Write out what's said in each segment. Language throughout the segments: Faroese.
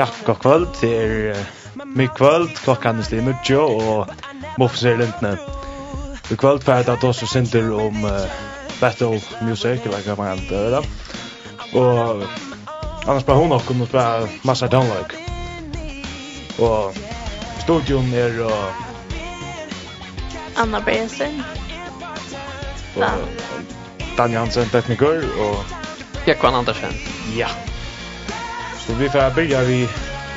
Ja, god kvöld. Det er mye kvöld. Klokkan er slik mye, og Mofs er lintene. I kvöld får at da også synder om uh, battle music, eller hva man kan gjøre. Og annars bare hun nok, og bare masse downlike. Og studion er og... Anna Bergensen. Og Dan Jansen, tekniker, og... Jekvann Andersen. Ja. Yeah. Så vi får börja vid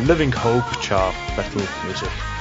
Living Hope tja Battle Music.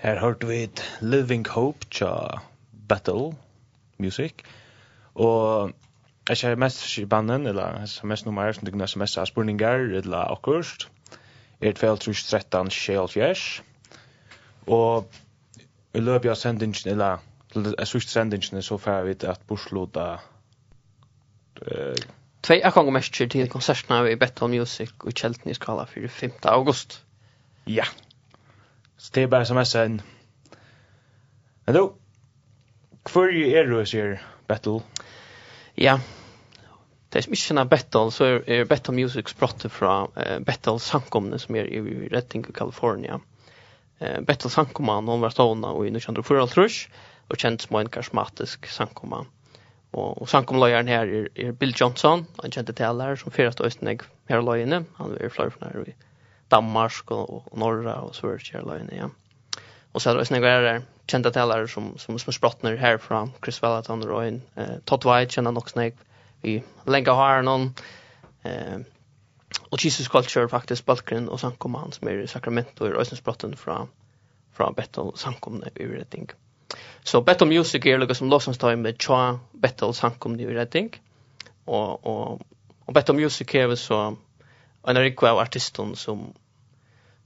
Her hørte vi et Living Hope tja Battle Music. Og jeg kjær mest i banden, eller jeg mest nummer, som du kunne sms av spurningar, eller akkurst. Er tvel trus 13 sjel fjers. Og i løpet av sendingen, eller jeg sørst sendingen, så får vi at Borsloda... Tvei akkong mest til konsertene i Battle Music og Kjeltni skala 4. 5. august. Ja, yeah. Så det er bare sms'en. Men du, hvor er du sier Battle? Ja, det er som ikke kjenner Battle, så er, er Battle Music språttet fra uh, Battle Sankomne, som er i Redding i California. Uh, Battle Sankomne, noen var stående i 1904, og kjent som en karismatisk Sankomne. Og, og sankomløyeren her er, er Bill Johnson, han kjente taler som fyrast østnegg her løyene. Han er flere fra her i Danmark och norra och South Carolina ja. Och så har det också några där kända talare som som som sprattnar härifrån Chris Vallaton och Ryan eh Todd White känner också snägg vi länkar har någon eh och Jesus culture faktiskt balken och Sankoman som är i Sacramento och Ryan spratten från från Bethel samkomna i Redding. Så Bethel Music är lika som Lawson's Time med Tja, Bethel Sankomne i Redding. Och och och Bethel Music är väl så en rikva av artisten som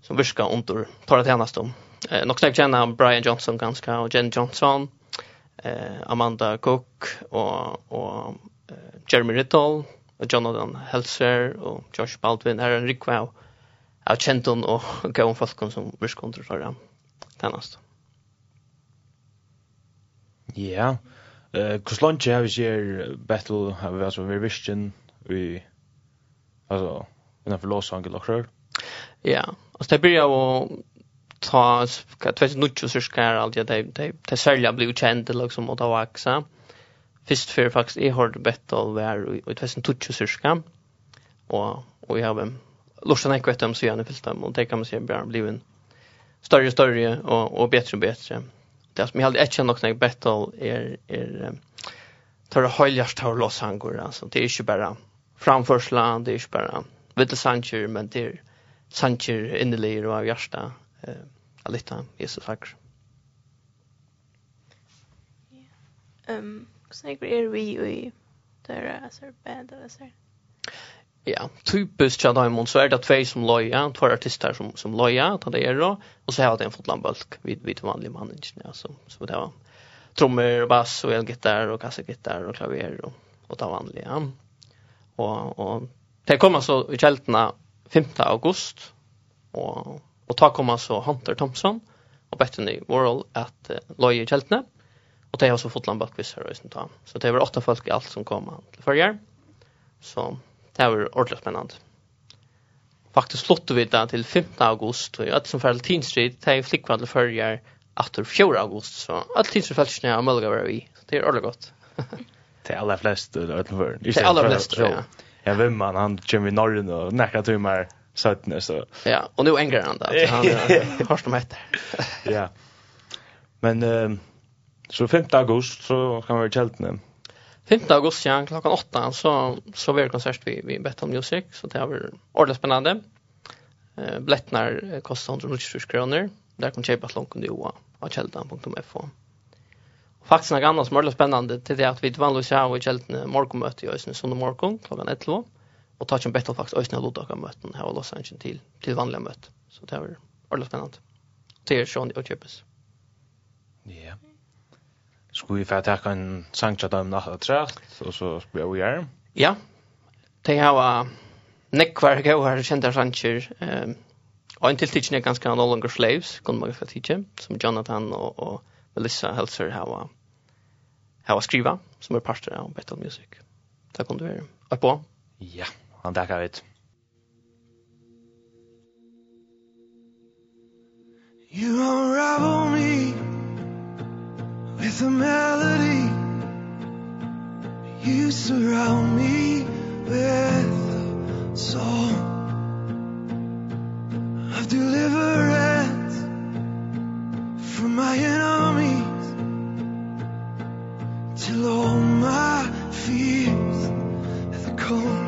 som viskar under tar det hennes om. Eh, nog snäck känner Brian Johnson ganska och Jen Johnson, eh, Amanda Cook och, och eh, Jeremy Riddle och Jonathan Helser och Josh Baldwin, är en rikva av Kenton och Gaon Falcon som viskar under tar det hennes Ja, eh kus lunch har vi ser battle har vi alltså vi vision vi alltså innan för Los Angeles och Ja, Alltså det börjar och ta ska tvärs nutjo så ska allt det det det sälja blev känd liksom och ta vaxa. Först för faktiskt är hard battle där och tvärs nutjo så ska och och jag har lustan att kvätta om så gärna fyllt dem och det kan man se bara bli en större och större och och bättre och bättre. Det som jag hade ett känt också battle är är tar det höljast tar loss han går alltså det är ju bara framförsla det är ju bara vittelsancher men det är sancher innerligare av hjärsta eh alita Jesus fakr. Ehm, snack är vi vi där alltså band eller så? Ja, typiskt så där så är det två som loja, två artister som som loja, ta det är då och så har det en fotlandbulk vid vid vanlig man ja, så, så det var trummor, bass och elgitarr och kassagitarr och klaver och och ta vanliga. Och och det kommer så i kältna 5. august, og, og ta kom så Hunter Thompson og Bethany Worrell at uh, loje i kjeltene, og det har så fått landbakvis her og ta. Så det var åtta folk i alt som kom til førjer, så det var ordentlig spennende. Faktisk slått vi det til 15. august, og alt som fyrir til Street, det er flikkvann til førjer etter 4. august, så alt Tinstrid felskene er mulig å være i, så det er ordentlig godt. til aller flest, det er aller flest, ja ja, vem man han Jimmy Norrin och näka timmar sötne så. Ja, och nu ängrar han det. Han har de heter. ja. Men eh så 5 augusti så kan vi kältna. 5 augusti ja, klockan 8 så så blir konsert vi vi om Music så det är ordentligt spännande. Eh blettnar kostar 120 kr. Där kan köpa långt under Joa och kältan.fo faktisk noe annet som er väldigt spennende til det at vi vanligvis har i kälten morgenmøte i Ösne söndag morgen klockan 11 og tar ikke en Battlefax Ösne Lodaka møten her og Los Angeles til, til vanlige møte. Så det är väldigt spennende. Det är Sean och Chippes. Ja. Skulle vi få ta en sang til dem natt og trett, og så skulle vi här. Ja. Det har Nick kvar går här kända Og en tiltidsen er ganske no longer slaves, kunne man ganske teacha som Jonathan og, og Melissa Helser har här skriva som är parter av Battle Music. Där kom du här. På? Ja, han tackar vi. You unravel me with a melody You surround me with a song of deliverance from my enemy Till all my fears have cold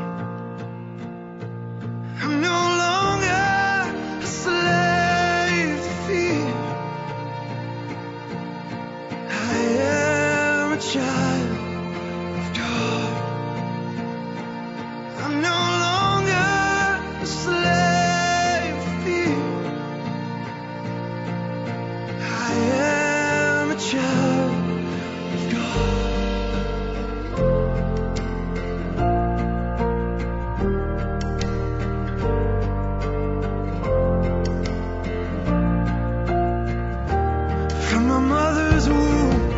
From my mother's womb.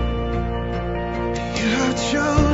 You have chosen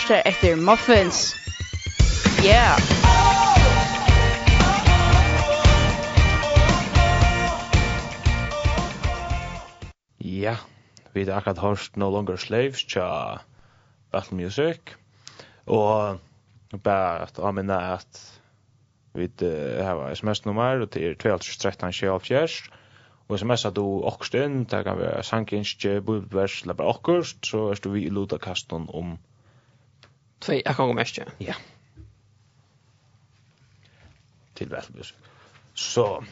lørste etter muffins. Yeah! Ja, vi har akkurat hørt No Longer Slaves tja Battle Music. Og bare at avminne at vi har sms-nummer til 1213-17 Og sms at du okkurst inn, det kan være sankinskje, bibelvers, eller bare okkurst, så er du vi i lutakasten om Två, jag kan gå mest. Ja. Till Västbys. Så.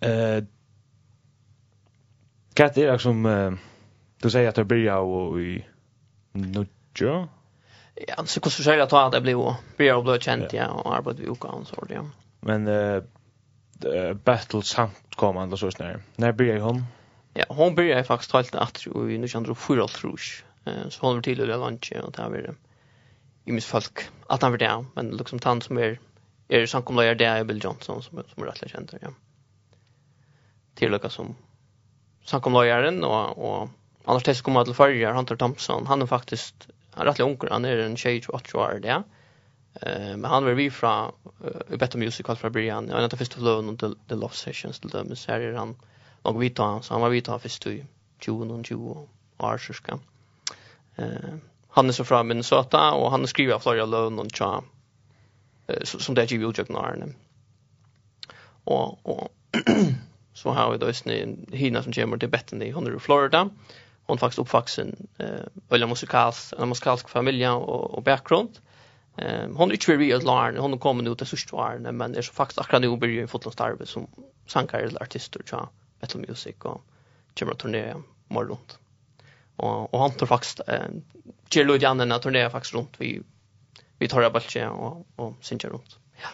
Eh Kat er som eh, du säger at det blir och i Nudjo. Ja, så kus försöker jag ta att det blir och blir och blir känt ja och arbetar vi och så ja. Men eh battle samt kom kommande så snär. När blir hon? Ja, hon blir faktiskt helt att i 1904 tror jag eh så håller vi till det lunch och där vi i miss folk att han var där men liksom tant som är är som kommer där är Bill Johnson som som är rätt känd ja. Till Lucas som som kommer och och annars tills kommer till förra Hunter Thompson han är faktiskt han är rätt ung han är en tjej 28 år där. Eh men han var vi från uh, Better Musical från Brian. Jag vet inte först lön och the Love Sessions till dem så är han och vi tar så han var vi tar först 20 och 20 år så ska. Eh, han är så från Minnesota och han skriver flera lön och tja eh, som det är ju utjökt när Och, och så har vi då en hina som kommer till Betten i Honor Florida. Hon faktiskt uppvuxen eh eller musikals, en musikalsk familj och och bakgrund. Ehm hon är ju real larn, hon kommer nu till sista åren men är så faktiskt akkurat nu börjar ju fotland starve som sankare artister tja, metal music och kommer turnera mer runt och och han tar faktiskt eh Gelo Janne att turnera faktiskt runt vi vi tar bara och och synker runt. Ja.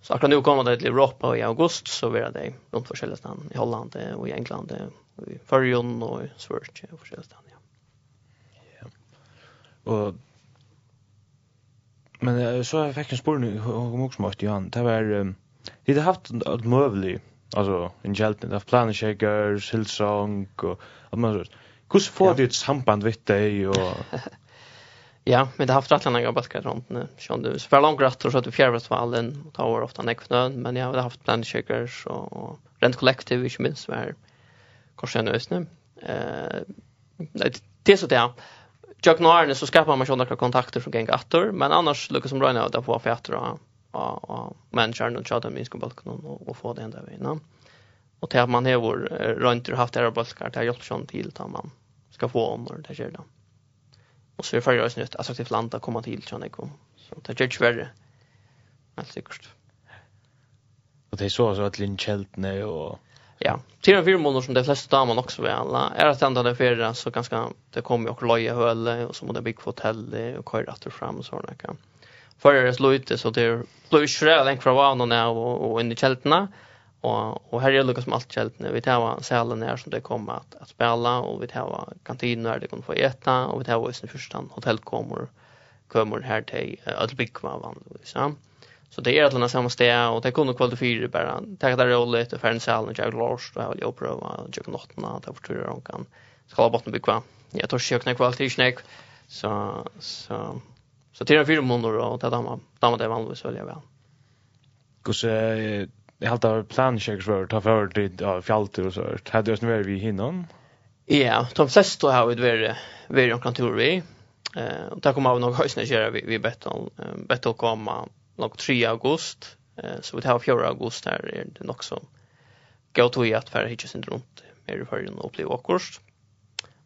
Så kan nu komma det till Europa i august så blir det runt olika ställen i Holland och i England och i Färjön och i Sverige och olika ställen. Ja. Ja. Och men så jag fick en spår nu och också måste Johan det var det har haft ett mövligt alltså en hjälten av planen shaker Hillsong och att man hur får det ett samband vet dig och Ja, men det har haft rätt länge jobbat runt nu. Sjön du spelar långt rätt så att du fjärvast var allen och tar ofta näknön, men jag har haft planen shaker och rent kollektiv i minst var kanske nu ösnen. Eh det är så det. Jag knar så skapar man sådana kontakter som gäng attor, men annars lyckas som Ryan där på för attor av, av människan och tjata minska balken och, och få det enda vägen. Och till att man har rönt och haft era balkar, det har hjälpt sånt till att man ska få om och det gör det. Och så är det färre ett nytt attraktivt land att komma till tjata kom. Så det gör det värre. Helt säkert. Och det är så alltså att Linnkältne och ja, tre och fyra månader som de flesta damer också vill alla. Är att ända det fyra så ganska, det kommer ju också loja höle och så må det bygga hotell och köra efter fram och sådana kan förra förare slutade så det blev ju länge från vanorna och och in i kältena och och här är Lucas Malt kältena vi tar salen här som det kommer att att spela och vi tar kantinen där det kan få äta och vi tar oss sin första hotellkommer kommer här till att bygga vanligtvis ja Så det är att samma steg och det kunde kvalitet fyra bara. Tack där roligt och färden salen och jag lars och jag prova och jag nottarna att jag förstår hon kan skala botten bygga. Jag tar sig knäck kvalitet knäck. Så så Så tira fyra månader och det dammar dammar det vanligtvis så väl. Kus eh jag har tagit plan checks för ta för det ja fjälltur och så. Hade jag snär vi hinnan. Ja, de flesta har vi varit varit omkring tur vi. Eh och där kommer av några hösna köra vi vi bettal bettal komma något 3 augusti. Eh så vi tar 4 augusti här är det nog så. Gå till att för hitcha runt mer för att uppleva akkurst.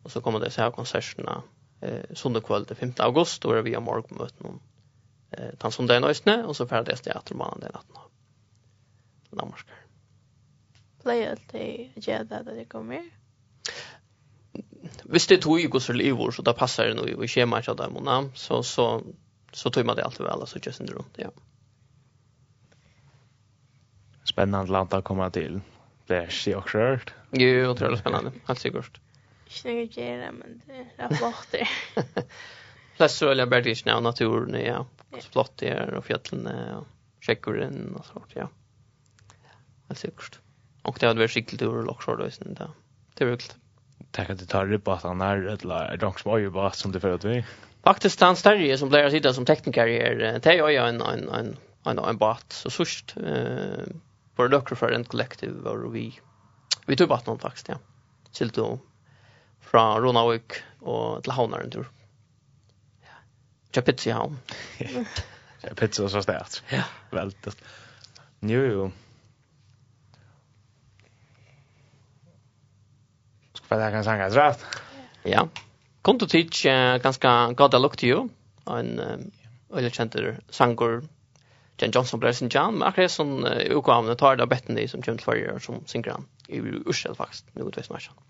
Och så kommer det så här konserterna eh, söndag kvöld den 5 august då är vi om morgonmöten om eh, tant som det och nöjsne och så färdas det att den natten. Namaskar. Play alltid jag där det kommer. Visst det tog ju går så livor så där passar det nog i schemat så där mona så så så tog man det alltid väl så just runt ja. Spännande land att komma till. Det är ju också rört. Jo, otroligt spännande. Helt säkert. Ikke noe gjerne, men det er flott det. Flest så vil jeg bare naturen, ja. Så flott det er, og fjellene, og kjekkeren, og sånt, ja. Helt sikkert. Og det hadde vært skikkelig tur, og så det er Det er virkelig. Takk at du tar ribba at han er, eller drank som øye på som du føler at vi. Faktisk, han større som pleier å som tekniker er, det er jo en, en, en, en, en bat, så sørst, eh, var det dere fra en kollektiv, var vi, vi tog baten faktisk, ja. Silt og fra Ronavik og til Havnar en tur. Ja. Kjøp pizza i Havn. Kjøp pizza så stert. Ja. Veldig. Jo, jo. Skal bare kan sange rett. Ja. Kom du tid uh, ganske godt å lukte jo. En øyne kjenter sanger Jen Johnson ble sin jam. Akkurat som uh, ukavene tar det av betten de som kommer til forrige som synger han. I Ursel faktisk. Nå vet vi snart sånn.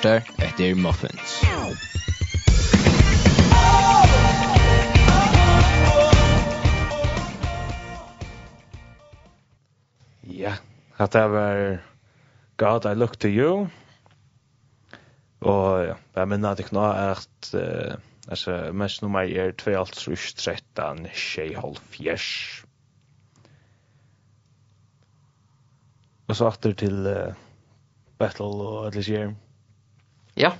lurstar etter Muffins. Ja, hatta var God I Look to You. Og ja, jeg minner at jeg nå er at uh, altså, mens nummer er 2, altså 13, Og så atter til uh, Battle og Atlisjer. Ja.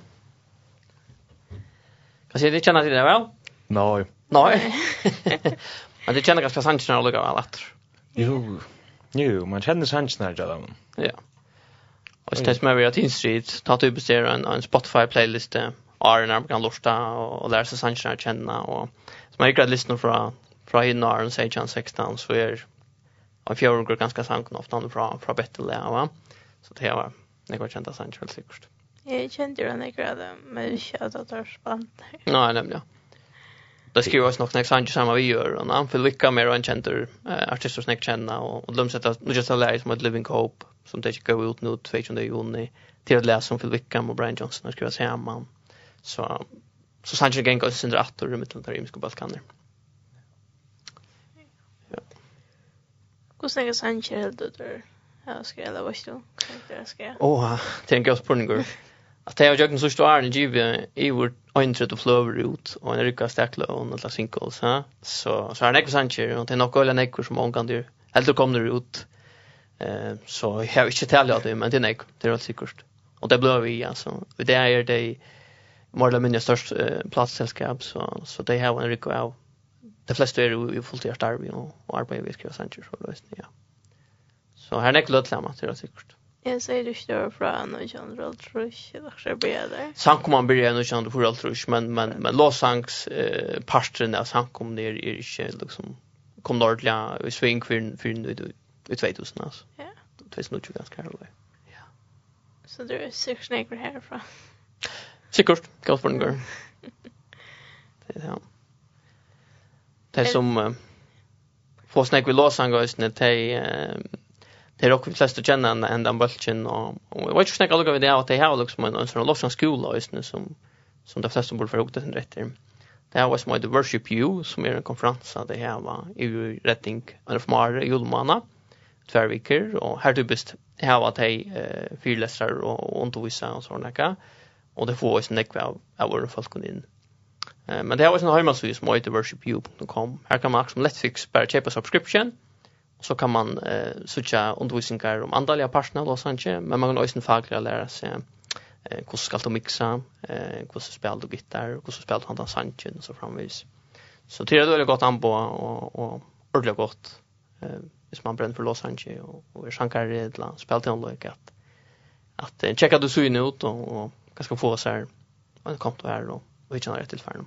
Kan se det känner till det väl? Nej. Nej. Men det känner ganska sant när sanchen lukar väl att. Jo. Jo, man känner sanchen här då. Ja. Och så tänkte man vi att in street ta typ beställa en en Spotify playlist är när man kan lusta och lära sig sanchen att känna och så man att lyssna från från hinna och säga chans 16 så är Och fjärde går ganska sankna ofta från från bättre lära va. Så det var det går kända sanchen säkert. Jeg kjente jo den av det, men ikke at det var spännande. Nej, nämligen. Det skriver oss nog nästa sannsyn samma vi gör. Och han vill lycka mer och han känner eh, artister som jag känner. Och, och de sätter nu just att lära som ett Living Hope som det går ut nu 20 juni till att läsa om Phil Wickham och Brian Johnson och skriva sig hemma. Så, så sannsyn Sanchez Genk och Sindra Attor i mittlen tar rymska balkaner. Hvordan er snackar Sanchez helt ut där? Jag ska gälla vad du? Åh, det är en god spurning att det jag så står är en giv i vårt inträde flower ut och en rycka stackla och några sinkholes ha så så är det också sancher och det är nog alla nekor som hon kan du helt då kommer ut eh så jag vet inte tala det men det är nek det är säkert och det blir vi alltså det är det mer eller mindre störst platssällskap så så det har en rycka av. De flesta är ju fullt i arbete och arbetar vi ska sancher så det ja så här nek låt lämna det är säkert Jeg säger du står från och jag tror att rusch är också bättre. Sank man blir ändå känd för allt rusch men men men låsangs Sanks eh parten av sank kom är inte liksom kom dåliga i sving för för nu i 2000 alltså. Ja. 2020 ganska här. Ja. Så det är sex snakker herfra? Sikkert, galt for den går. Det er det. Det er som... Få snakk vi låsa en gøysene, det eh det är också flest att känna en än den bulchen och jag vet inte snacka lugga vid det att det har liksom en sån lovsång skola just nu som som de flesta borde förhoppningsvis det sin rätt till. Det här var som heter Worship You som är en konferens det här var EU rättning en formar julmana två veckor och här du best här var det eh fyrläsare och undervisare och såna där och det får oss en av, av våra folk in. Eh men det här var en hemmasida som heter worshipyou.com. Här kan man också lätt fix bara köpa subscription så kan man eh söka undervisningar om andliga partner då sanche men man kan också fagliga lära sig eh hur ska du mixa eh hur ska spela du gitarr hur ska spela du handa sanche och så framvis så det är det gott an på och och ordentligt gott eh hvis man brenner för Los Angeles och och är sjankar redla spela till något att att checka du så in ut och och kanske få så här en konto här då och vi känner rätt till färden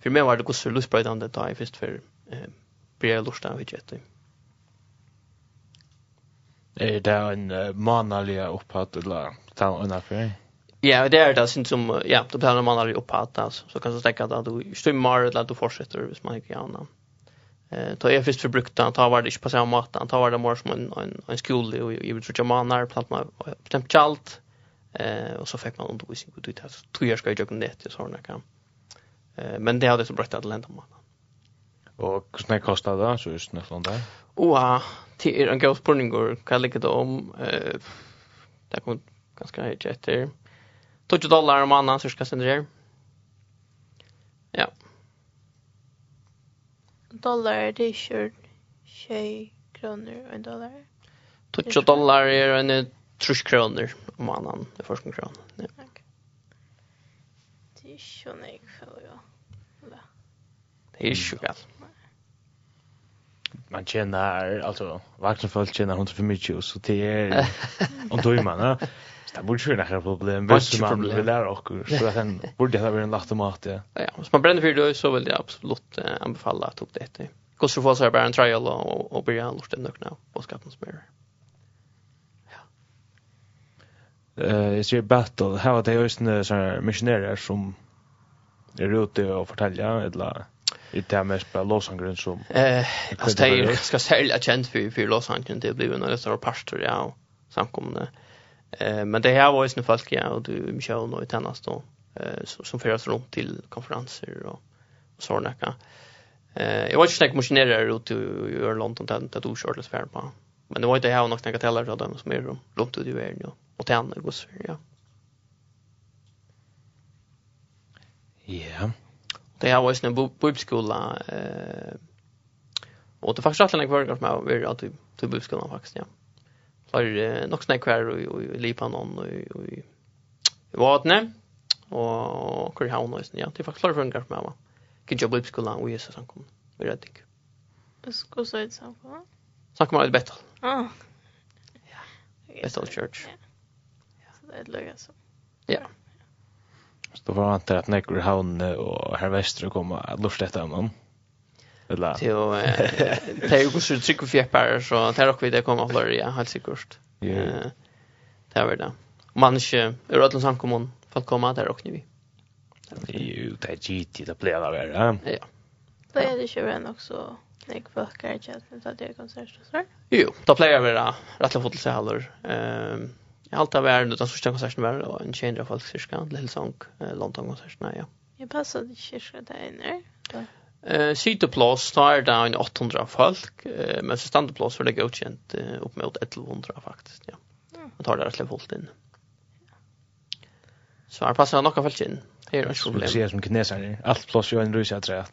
för mig var det kus lustbrödande då i först för eh blir lustan vi vet Er det en uh, manalig opphatt, eller tal ungefär? Ja, det är det syns som ja, då betalar man aldrig upphatt alltså. Så kanske tänka att du strömmar eller att du fortsätter hvis man inte gärna. Eh då är först förbrukta, att ta var det inte på samma mat, Ta var det mer som en en, en skola och i vill trycka man när plant man bestämt allt. Eh och så fick man undervisning på det. Två år ska jag göra det, så såna kan. Eh men det hade så brett att lända man. Og hvordan kostar det, så just nøflån där? Oha, det er en god spurning, hva jeg det om. Det kommer ganske høyt etter. 20 dollar om annan, cirka sender Ja. Dollar, det er ikke 20 kroner og en dollar. 20 dollar er en trus kroner om annan, det er forskning kroner. Ja. Det er ikke noe, jeg Det är galt. Man tjänar alltså vuxenfolk tjänar 150 och så det är och då man, va? Det borde ju några problem. Visst man vill lära och så sen borde det vara en lagt mat ja. Ja, om man bränner för det så vill jag absolut anbefalla att upp det. Går så får så bara en trial och och börja lust den nu på skatten som är. Ja. Eh, är battle. Här var det ju såna missionärer som är ute och fortälja eller I det här mest Los låsangren som... Eh, alltså det är ganska sälja känt för, för Los Angeles Det blir en det står pastor ja, samkommande. Eh, men det här var ju folk, ja, och du, Michel och Tennas då, eh, som föras runt till konferenser och, och såna där Eh, jag var inte snäck motionerare ute i London och att du körde så på. Men det var inte här och några tällare av dem som är runt ut i världen och, och tänna går så ja. Ja. Yeah. Det här var ju en bibelskola eh och det faktiskt alla kvar gått med vi att till bibelskolan faktiskt ja. För nog snack kvar och i Libanon och i Vatne och Koreaun och ja, det faktiskt klar gått med va. Kan jag bibelskolan och Jesus han kom. Vi rätt dig. så ska säga det så va. Snack om det bättre. Ah. Ja. Bethel Church. Ja. Så det är löjligt så. Ja. Så förväntar jag att nekker Havn och Herr Wester kommer att lufta detta om honom. Eller? Jo, det är ju också tryck och fjäppar så det är också vi det kommer att hålla helt sikkert. Ja. Det är det. Människor ur Ötlands samkommun för att komma där och nu. Jo, det är gitt det blir det värre. Ja. Då är det ju än också? Nej, folk är ju att det är konsert och så. Jo, då plejer vi det. Rättla fotelsehallar. Ehm Jag allt av världen utan första konserten var det en tjej folk cirka, Lillsong, London-konserten, ja. Jag passade kyrka där inne. Eh sittplats står där en 800 folk, men så standplats för det godkänt upp mot 1100 faktiskt, ja. Man tar det rätt fullt in. Så här passar några folk in. Det är inget problem. Det som kineser, allt plus ju en rysa trä.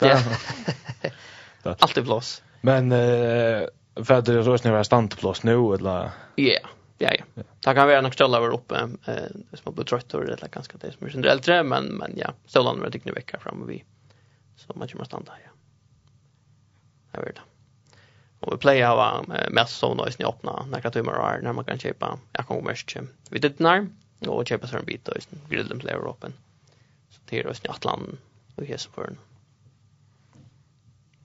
Allt är plus. Men eh för det så sig standplats nu eller Ja. Ja, ja. Det kan være nok ställen var uppe eh, som har blivit det, eller ganska det som är generellt trä, men, men ja, ställen med dygnet veckor framme vi så man kommer stanna, ja. Jag vet det. Och vi plejer ha mest så nöjs ni öppna några timmar när man kan köpa, jag gå mest vid det när och köpa sån bit och grillen plejer öppen. Så det är oss i Atlanten och den.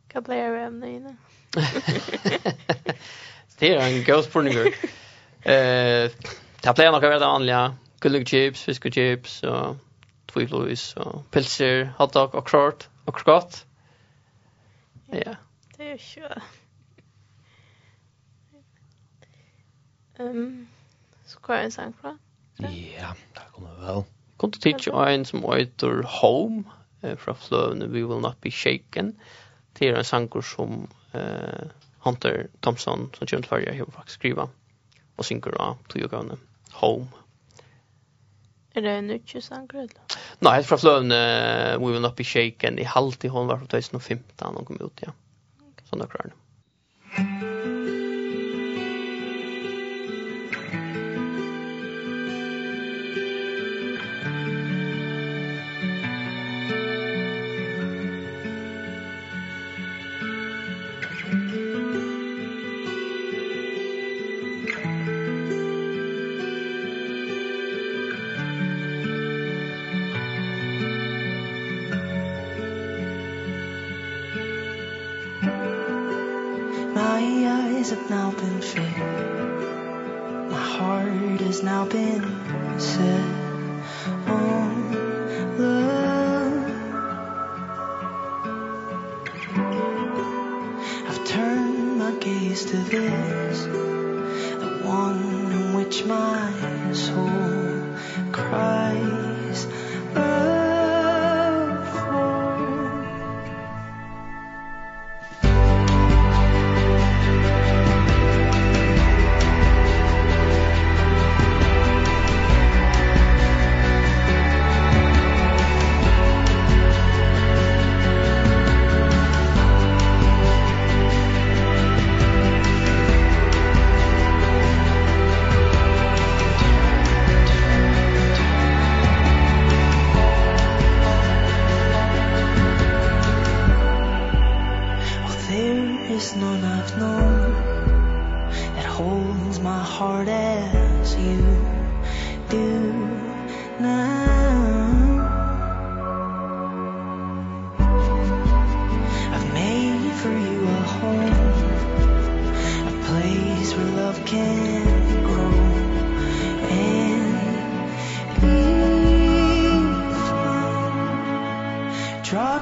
Kan plejer vi ämna inne? Det är en god pornigur. Eh, ta plejer nog att vara vanliga gulliga chips, fiskchips och twifflois och pilser, hotdog och krort och krokott. Ja. Det är ju. Ehm, ska en sang kvar? Ja, det kommer väl. Kom till teacher en som heter Home eh, fra Fløvene, We Will Not Be Shaken. Det er en sanger som eh, Hunter Thompson, som kjent farger, har faktisk skrivet og synker av togavene, Home. Er det en utje sanger, eller? Nei, fra fløvene We Will Not Be Shaken i halvtid, hon var fra 2015, hon kom ut, ja. Okay. Sånn akkurat. Musikk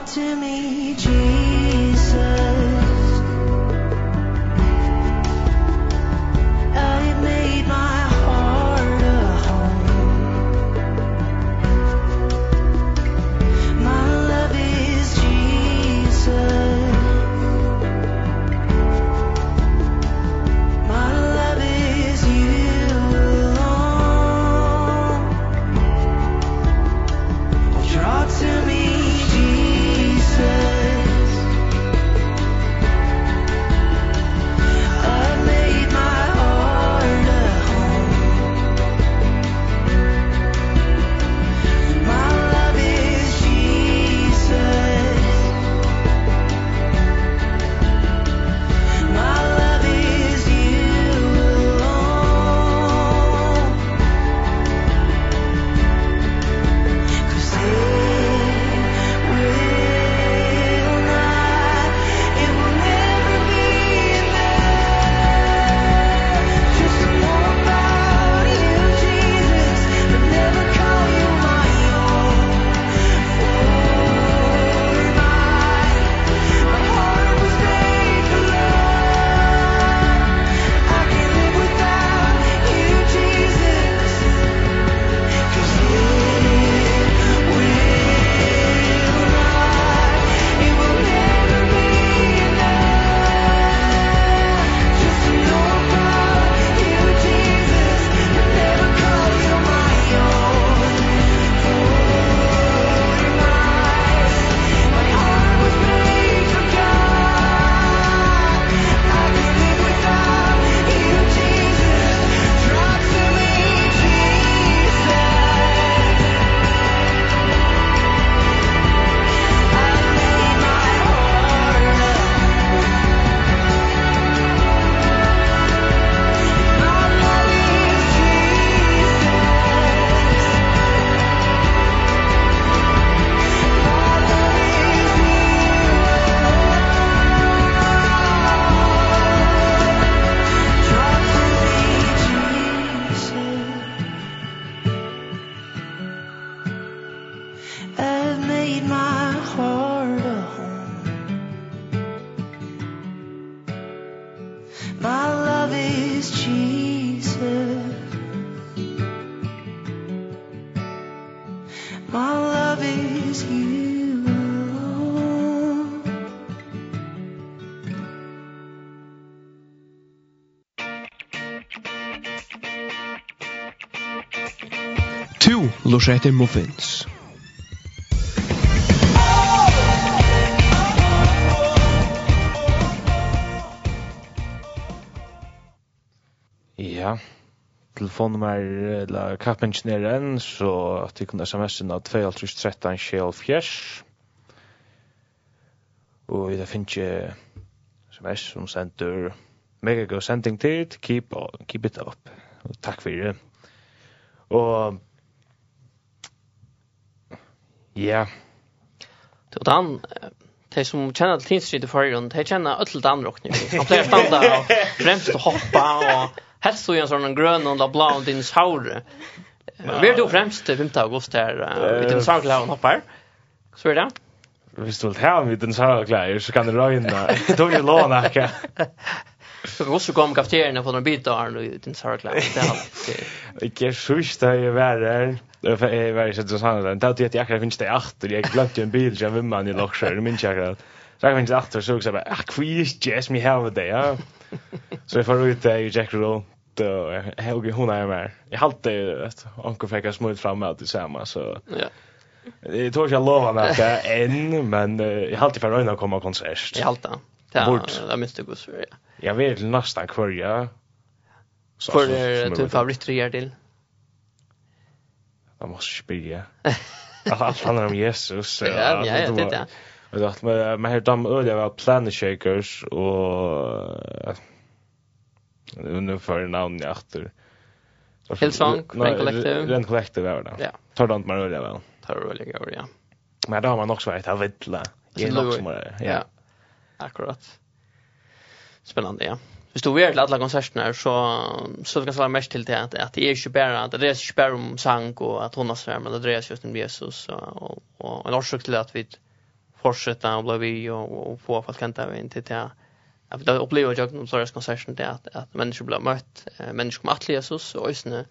to me Jesus. fortsätter Muffins. Ja, telefonnummer eller kappingenieren, så at de kunne sms-en av 2.13 Kjell Fjers. Og det finnes ikke sms som sender mega god sending tid, keep, keep it up. Og takk for det. Og Ja. Det var han, de som kjenner til Tinstrid i forrige, de kjenner ødel til andre åkne. Han pleier standa og fremst og hoppa, og helst så i en sånn grønn og blå bla og dinosaure. Vi er jo fremst 5. august her, vi dinosaurklær og hoppar. Så er det? Hvis du vil ha med dinosaurklær, så kan du røyne. Det er jo lån, ikke? Så vi måste komma kafeterian och få några bitar och din sarkla. Det är så visst det är värre. Det var ju så sant att det hade jag akkurat finns det åt och jag glömde en bil jag vem man i Lockshire det minns jag akkurat. Så jag det åt så jag bara ah kvis just me have det ja. Så jag får ut det i Jack Roll då Helge hon är med. Jag hade att onkel fick smutt fram med tillsammans så ja. Det tror jag lovar mig att än men jag hade för att komma konsert. Jag hade. Ja, jag minns det går så ja. Jag vet nästan kvar ja. För din favoritreger till? jag måste spyrja. Allt allt handlar om Jesus. Ja, ja, det det. Och att man man har dam öliga var planet shakers och nu för namn jag efter. Hillsong, Rain Collective. Rain Collective var det. Ja. Tar de man öliga väl. Tar öliga gör ja. Men då har man också varit av vittla. Det är något som är mer. Ja. Akkurat. Spännande, ja hvis du vet alla konserterna så så kan svara mest till det att att det är ju bara att det är ju bara om sang och att hon har svär men det är just om Jesus och och en orsak till att vi fortsätter och blir vi och, och få folk kan ta in till det. Att det upplever jag någon sorts konserten det att att människor blir mött människor kommer till Jesus och ösne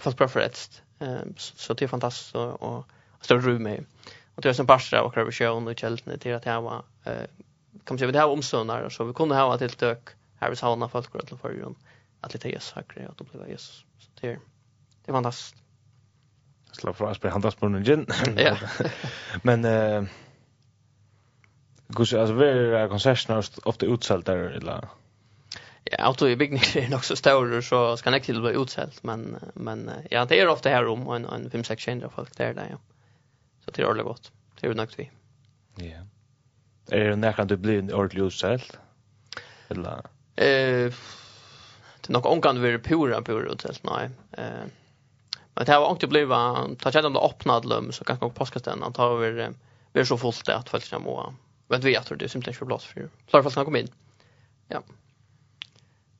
fast preferenst så det är fantastiskt och, och större rum med. Och det är som pastor och kravision och kältne till att det var kan man säga det här omståndar så vi kunde ha ett tilltök här vi savnar folk går till förrjön att lite Jesus högre att uppleva Jesus så det är det är fantastiskt slå fra oss på handelsbunnen gin ja men eh Gus alltså vi är konserterna ofta utsålt där eller Ja, auto i byggning är nog så stor så ska det till bli utsålt men men ja det är ofta här om en en 5 6 tjejer folk där där ja. Så det är ordentligt gott. Det är nog vi. Ja. Är det när kan du bli ordentligt utsålt? Eller Eh det nog onkan vi pura pura och helt nej. Eh men det har också blivit ta chatta om det öppnad lum så kanske på påskasten att har vi vi är så fullt att folk ska må. Vet vi att det är simpelt för plats för. Klar fast kan komma in. Ja.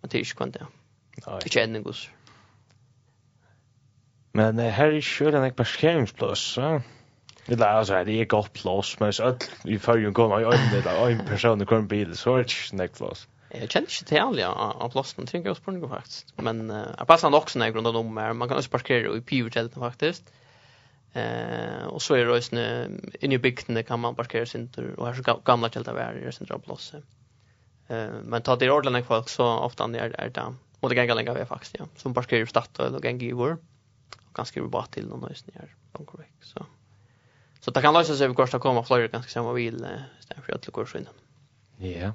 Men det är ju kvant det. Nej. Det är känner gus. Men här är ju den ett parkeringsplats va. Det där alltså det är gott plats men så vi får ju komma i en där en person i en bil så är det inte plats. Jag känner inte till ja, av plåsten, tänker jag spårning faktiskt. Men uh, jag passar också när jag grundar om här. Man kan också parkera i Pivertelten faktiskt. Eh och så är det också inne i bygden kan man parkera sin tur och här så gamla tältar vi är i sin dra plats. Eh men ta det ordlarna folk så ofta är är det och det gänga länge vi faktiskt ja som parkerar i stad och gänga i vår och skriva bara till någon nice när Bangkok så så det kan lösa sig vi kostar komma flyger ganska samma bil istället för att det går så innan. Ja.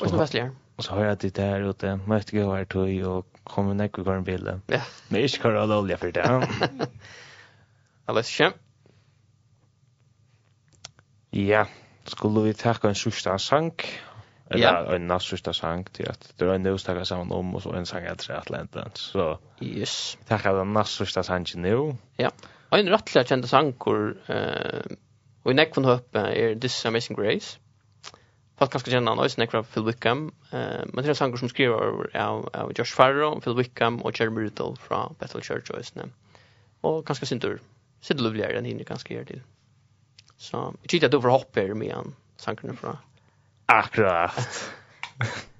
Och så fastligar. Och så har jag det där ute, måste gå här till och kommer näck och går en bild. Ja. Men ich kör alla olja för det. Alltså schön. Ja, skulle vi ta en sista sank. Eller en näst sista sank till att det är en nöstaka samman om och så en sang att rätt länta. Så yes. Tacka den näst sista sanken nu. Ja. Och en rättliga kända sankor eh och i näck från hopp är This Amazing Grace. Folk kanskje kjenner han også nekker Phil Wickham, eh, men det er sanger som skriver av, av Josh Farrow, Phil Wickham og Jeremy Riddle fra Bethel Church og Øsne. Og kanskje Sintur, Sintur Lovligere enn henne kanskje gjør til. Så jeg tykker at du får hoppe her med han, sangerne fra. Akkurat.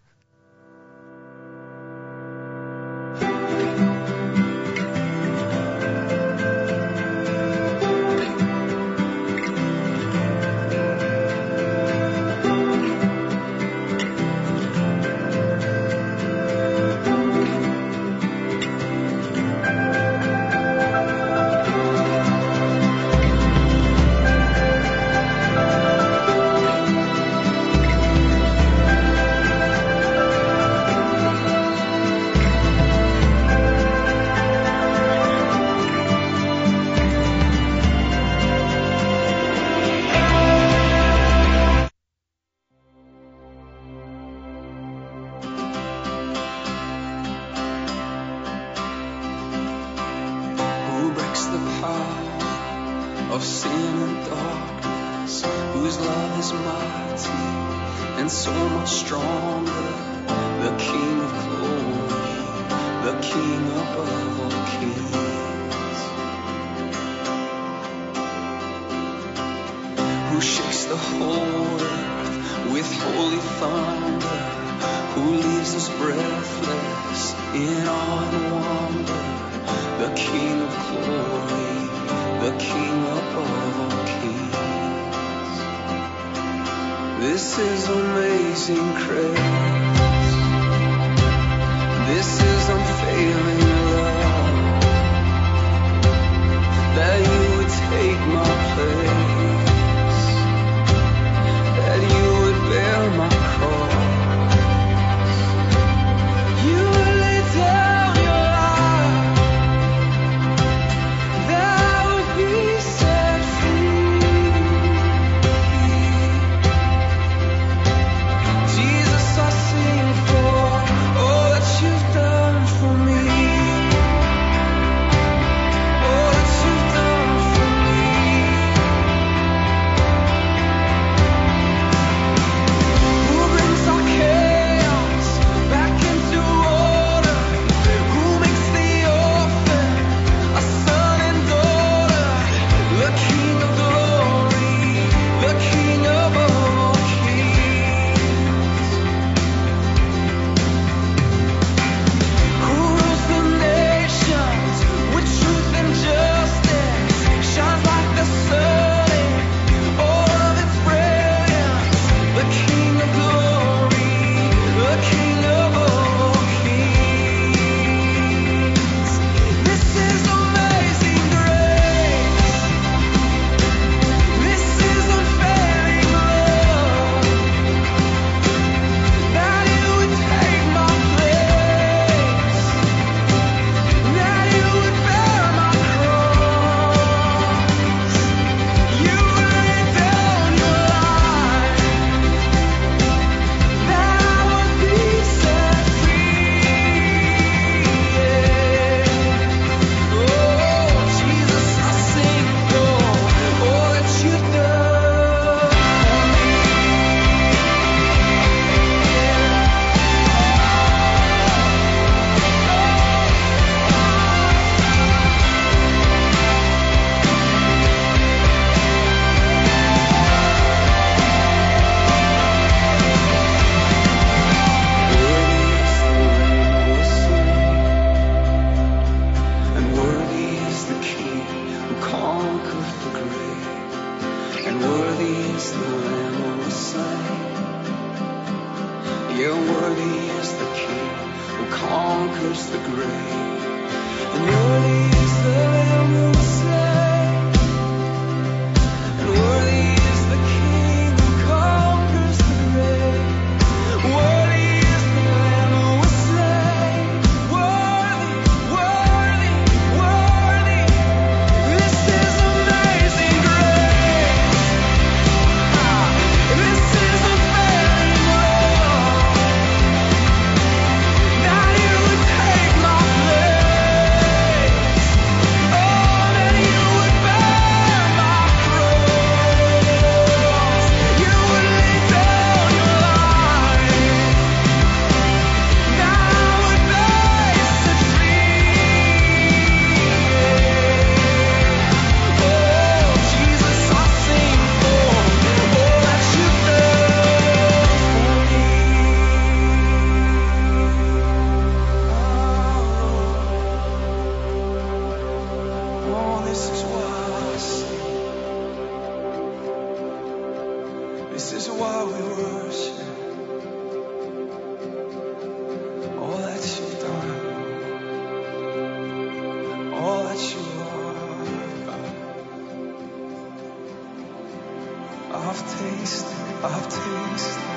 tasted,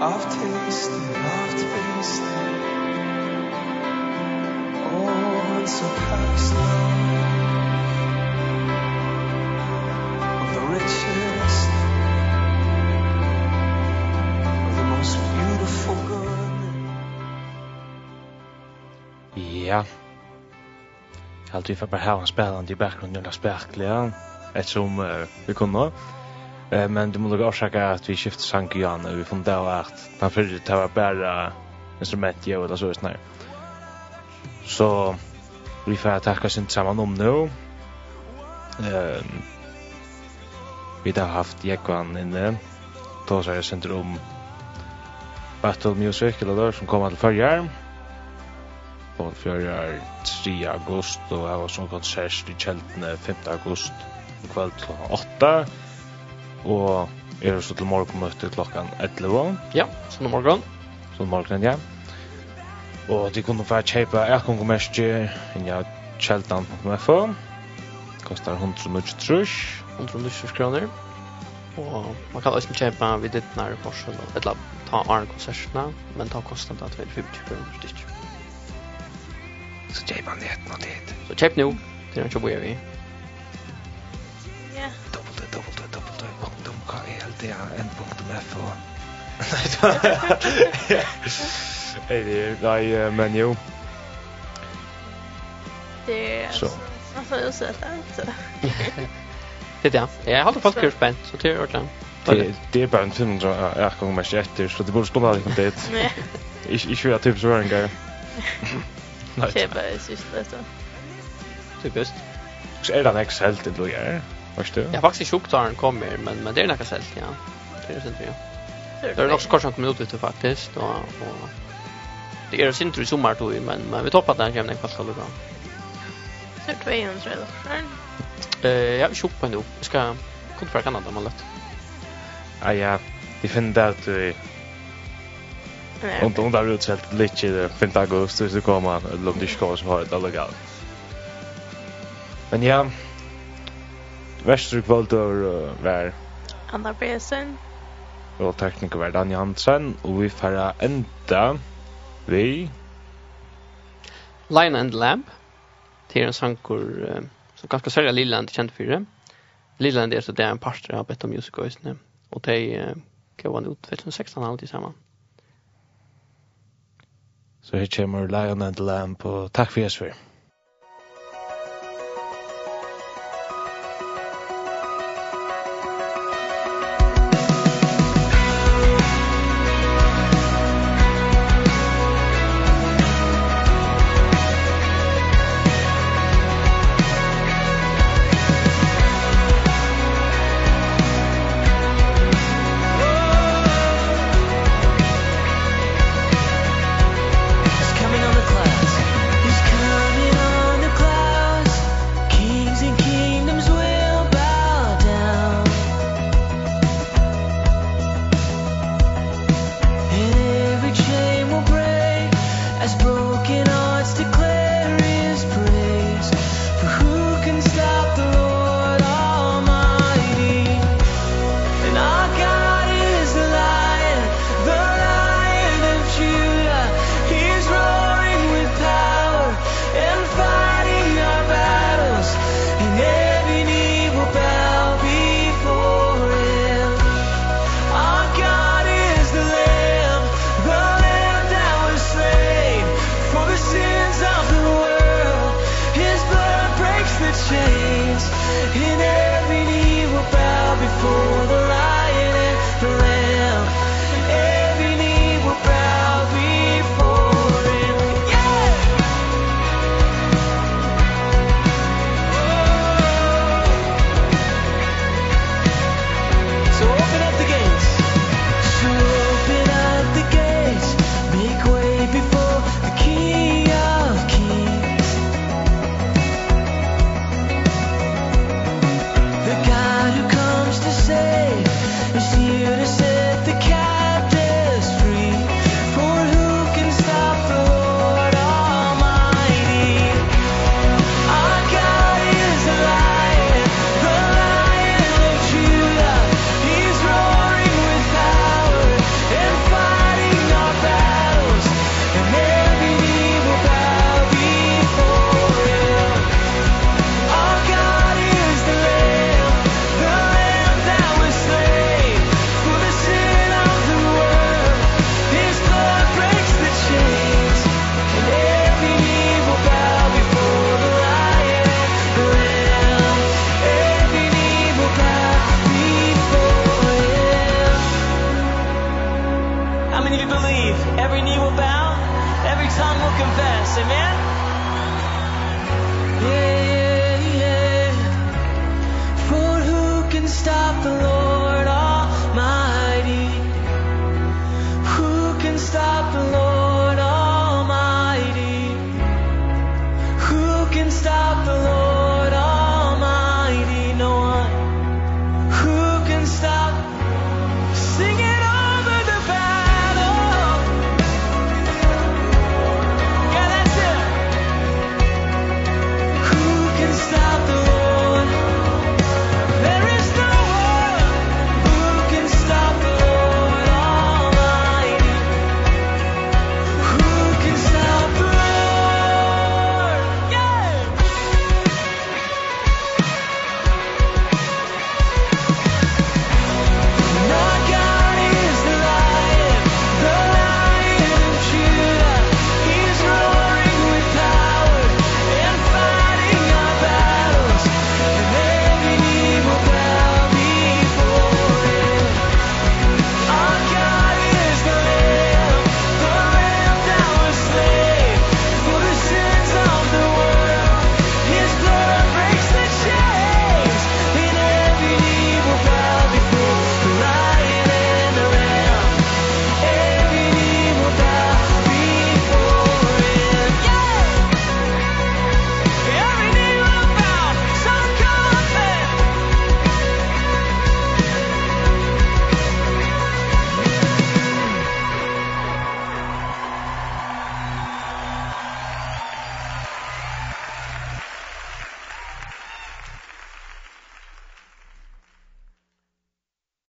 I've tasted, I've tasted. Oh, so love Of the richest. Of most beautiful good. Ja. Jeg halte vi for bare her en spelande i bakgrunnen, eller spekler, ettersom uh, vi kunne. Eh men det måste orsaka at vi skiftar sang igjen, og vi funnet av at den för det var bare instrument ju eller så snär. Så vi får takka sin saman om nu. Ehm vi har haft Jekvan inne. Då så är center om Battle Music eller der, som kommer til førjar. Og førjar 3 august, og jeg var som konsert i Kjeltene 5 august, kveld klockan 8 og er så til morgenmøte klokkan 11. Ja, sånn morgen. Sånn morgen, ja. Og de kunne få kjøpe erkongomerskje inn i kjeldan Kostar 100 Kostar 193. 193 kroner. Og man kan også kjøpe vid ditt nære forsen, eller ta arne konsertene, men ta kostet da 250 kroner stykk. Så kjøper han det nå noe tid. Så kjøp nå, til han kjøper vi. DAN.fo Nej, nej, men jo. Det är... Så. Varför är det Det är det. Jag har fått kurs spänt, så det är ordentligt. Det det är bara en 500 är gånger mer efter så det borde stå där liksom det. Nej. Ich ich höre typ så en grej. Nej. Det är bara sist det. Det är bäst. Så är det en excel det då gör. Först du? Jag faktiskt sjukt har den kommer men men det är något sält ja. Det är synd ja. Det är också kort som kommer ut ute faktiskt och och det är synd i sommar då men men vi toppar den jämna kvart ska lucka. Så 200 då. Eh jag vill shoppa nu. Jag ska kunna för Kanada man lätt. Ja ja, det finner det att du Och då där ute helt lite det 5 augusti så kommer man lugnt i skås har det legalt. Men ja, Vestre kvöldøver vær Anna Bresen og tekniker var Dan Jansen og vi færa enda vi Line and Lamp er en sankur uh, som ganske særlig Lilland kjent for det Lilland er så det er en parter av Beto Music og de uh, gav han ut 2016 alltid sammen Så her kommer Lion and Lamp og takk for Jesper.